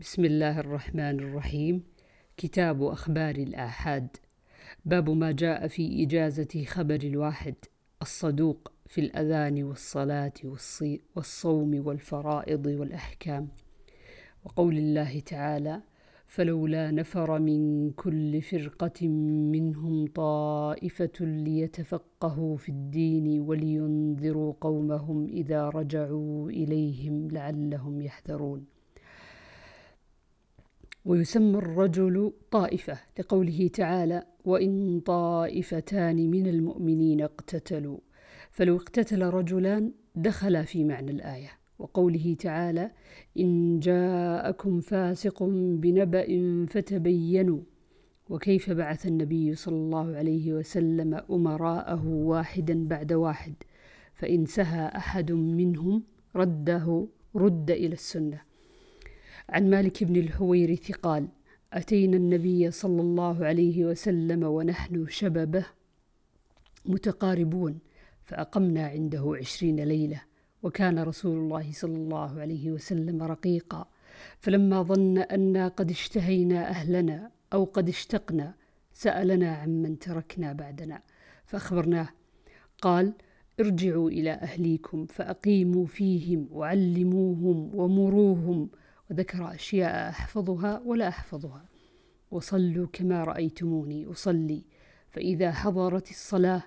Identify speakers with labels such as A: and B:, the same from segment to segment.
A: بسم الله الرحمن الرحيم. كتاب أخبار الآحاد. باب ما جاء في إجازة خبر الواحد. الصدوق في الأذان والصلاة والصوم والفرائض والأحكام. وقول الله تعالى فلولا نفر من كل فرقة منهم طائفة ليتفقهوا في الدين ولينذروا قومهم إذا رجعوا إليهم لعلهم يحذرون. ويسمى الرجل طائفة لقوله تعالى وإن طائفتان من المؤمنين اقتتلوا فلو اقتتل رجلان دخلا في معنى الآية وقوله تعالى إن جاءكم فاسق بنبأ فتبينوا وكيف بعث النبي صلى الله عليه وسلم أمراءه واحدا بعد واحد؟ فإن سهى أحد منهم رده رد إلى السنة. عن مالك بن الحويرث قال أتينا النبي صلى الله عليه وسلم ونحن شببه متقاربون فأقمنا عنده عشرين ليلة وكان رسول الله صلى الله عليه وسلم رقيقا. فلما ظن أنا قد اشتهينا أهلنا أو قد اشتقنا سألنا عمن تركنا بعدنا فأخبرناه قال ارجعوا إلى أهليكم فأقيموا فيهم وعلموهم ومروهم وذكر أشياء أحفظها ولا أحفظها. وصلوا كما رأيتموني أصلي. فإذا حضرت الصلاة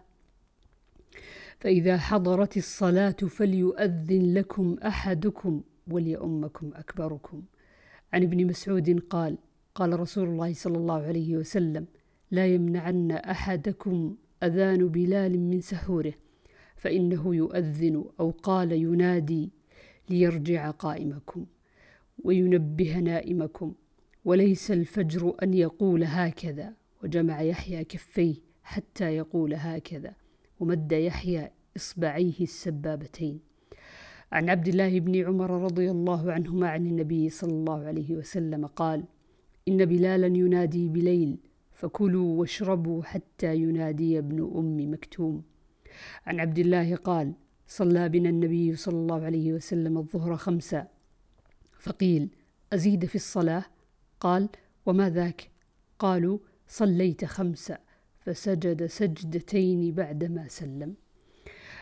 A: فإذا حضرت الصلاة فليؤذن لكم أحدكم وليؤمكم أكبركم. عن ابن مسعود قال قال رسول الله صلى الله عليه وسلم لا يمنعن أحدكم أذان بلال من سحوره فإنه يؤذن أو قال ينادي ليرجع قائمكم. وينبه نائمكم وليس الفجر أن يقول هكذا. وجمع يحيى كفيه حتى يقول هكذا ومد يحيى إصبعيه السبابتين. عن عبد الله بن عمر رضي الله عنهما عن النبي صلى الله عليه وسلم قال إن بلالا ينادي بليل فكلوا واشربوا حتى ينادي ابن أم مكتوم. عن عبد الله قال صلى بنا النبي صلى الله عليه وسلم الظهر خمسة فقيل أزيد في الصلاة؟ قال وما ذاك؟ قالوا صليت خمسة فسجد سجدتين بعدما سلم.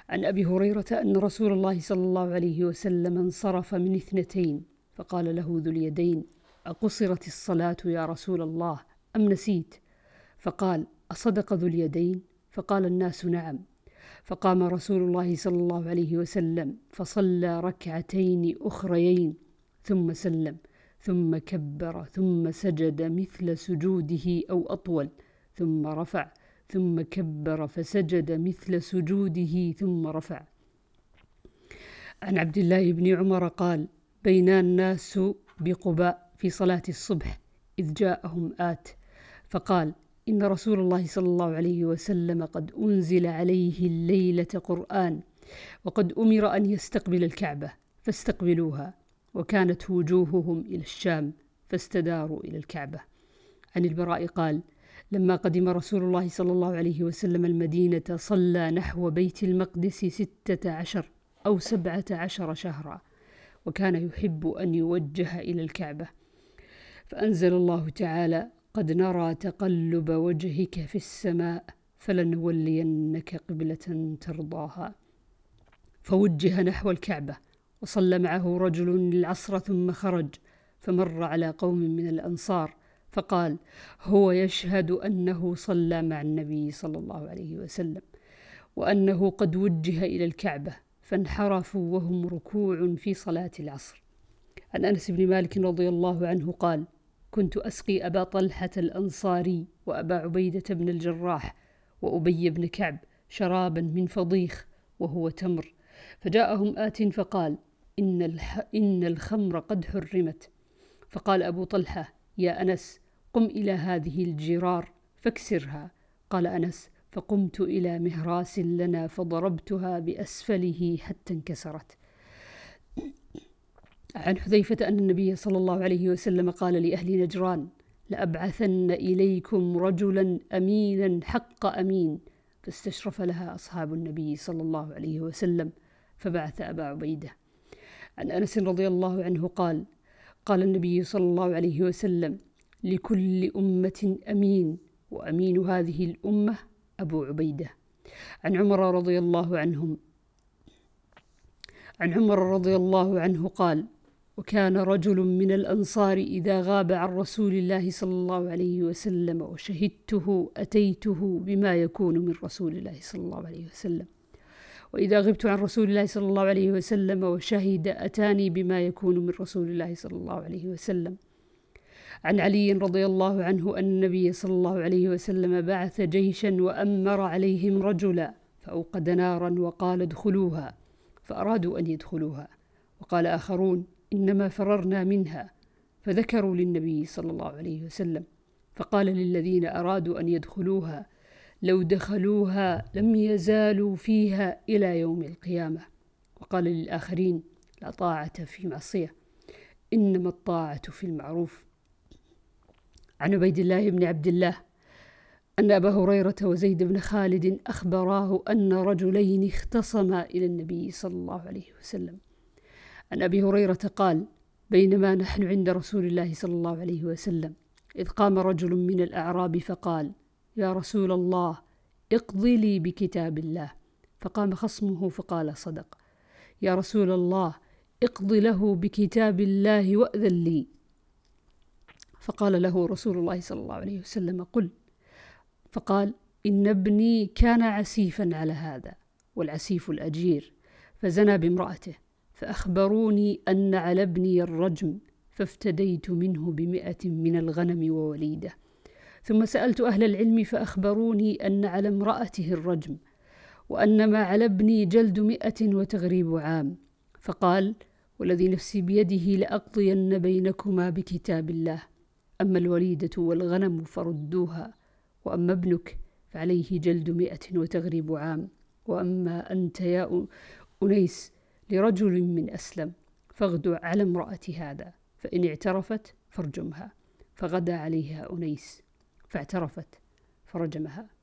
A: عن أبي هريرة أن رسول الله صلى الله عليه وسلم انصرف من اثنتين فقال له ذو اليدين أقصرت الصلاة يا رسول الله أم نسيت؟ فقال أصدق ذو اليدين؟ فقال الناس نعم. فقام رسول الله صلى الله عليه وسلم فصلى ركعتين أخريين. ثم سلم ثم كبر ثم سجد مثل سجوده أو أطول ثم رفع ثم كبر فسجد مثل سجوده ثم رفع. عن عبد الله بن عمر قال بين الناس بقباء في صلاة الصبح إذ جاءهم آت فقال إن رسول الله صلى الله عليه وسلم قد أنزل عليه الليلة قرآن وقد أمر أن يستقبل الكعبة فاستقبلوها. وكانت وجوههم إلى الشام فاستداروا إلى الكعبة. عن البراء قال لما قدم رسول الله صلى الله عليه وسلم المدينة صلى نحو بيت المقدس ستة عشر أو سبعة عشر شهرا وكان يحب أن يوجه إلى الكعبة. فأنزل الله تعالى قد نرى تقلب وجهك في السماء فلنولينك قبلة ترضاها. فوجه نحو الكعبة. وصلى معه رجل العصر ثم خرج فمر على قوم من الأنصار فقال هو يشهد أنه صلى مع النبي صلى الله عليه وسلم وأنه قد وجه إلى الكعبة فانحرفوا وهم ركوع في صلاة العصر. عن أنس بن مالك رضي الله عنه قال كنت أسقي أبا طلحة الأنصاري وأبا عبيدة بن الجراح وأبي بن كعب شرابا من فضيخ وهو تمر فجاءهم آت فقال إن, الح... إن الخمر قد حرمت. فقال أبو طلحة يا أنس قم إلى هذه الجرار فاكسرها. قال أنس فقمت إلى مهراس لنا فضربتها بأسفله حتى انكسرت. عن حذيفة أن النبي صلى الله عليه وسلم قال لأهل نجران لأبعثن إليكم رجلا أمينا حق أمين. فاستشرف لها أصحاب النبي صلى الله عليه وسلم فبعث أبا عبيدة. عن أنس رضي الله عنه قال فقال النبي صلى الله عليه وسلم لكل أمة أمين وأمين هذه الأمة أبو عبيدة. عن عمر رضي الله عنهم عن عمر رضي الله عنه قال وكان رجل من الأنصار إذا غاب عن رسول الله صلى الله عليه وسلم وشهدته أتيته بما يكون من رسول الله صلى الله عليه وسلم. وإذا غبت عن رسول الله صلى الله عليه وسلم وشهد أتاني بما يكون من رسول الله صلى الله عليه وسلم. عن علي رضي الله عنه أن النبي صلى الله عليه وسلم بعث جيشا وأمر عليهم رجلا فأوقد نارا وقال ادخلوها فأرادوا أن يدخلوها. وقال آخرون إنما فررنا منها فذكروا للنبي صلى الله عليه وسلم. فقال للذين أرادوا أن يدخلوها لو دخلوها لم يزالوا فيها إلى يوم القيامة. وقال للآخرين لا طاعة في معصية إنما الطاعة في المعروف. عن عبيد الله بن عبد الله أن أبا هريرة وزيد بن خالد أخبراه أن رجلين اختصما إلى النبي صلى الله عليه وسلم. عن أبي هريرة قال بينما نحن عند رسول الله صلى الله عليه وسلم إذ قام رجل من الأعراب فقال يا رسول الله اقض لي بكتاب الله. فقام خصمه فقال صدق. يا رسول الله اقض له بكتاب الله وأذن لي. فقال له رسول الله صلى الله عليه وسلم قل. فقال إن ابني كان عسيفا على هذا والعسيف الأجير. فزنى بامرأته فأخبروني أن على ابني الرجم فافتديت منه بمئة من الغنم ووليدة. ثم سألت أهل العلم فأخبروني أن على امرأته الرجم وأن ما على ابني جلد مئة وتغريب عام. فقال والذي نفسي بيده لأقضين بينكما بكتاب الله. أما الوليدة والغنم فردوها وأما ابنك فعليه جلد مئة وتغريب عام. وأما أنت يا أنيس لرجل من أسلم فاغدو على امرأة هذا فإن اعترفت فارجمها. فغدا عليها أنيس. فاعترفت فرجمها.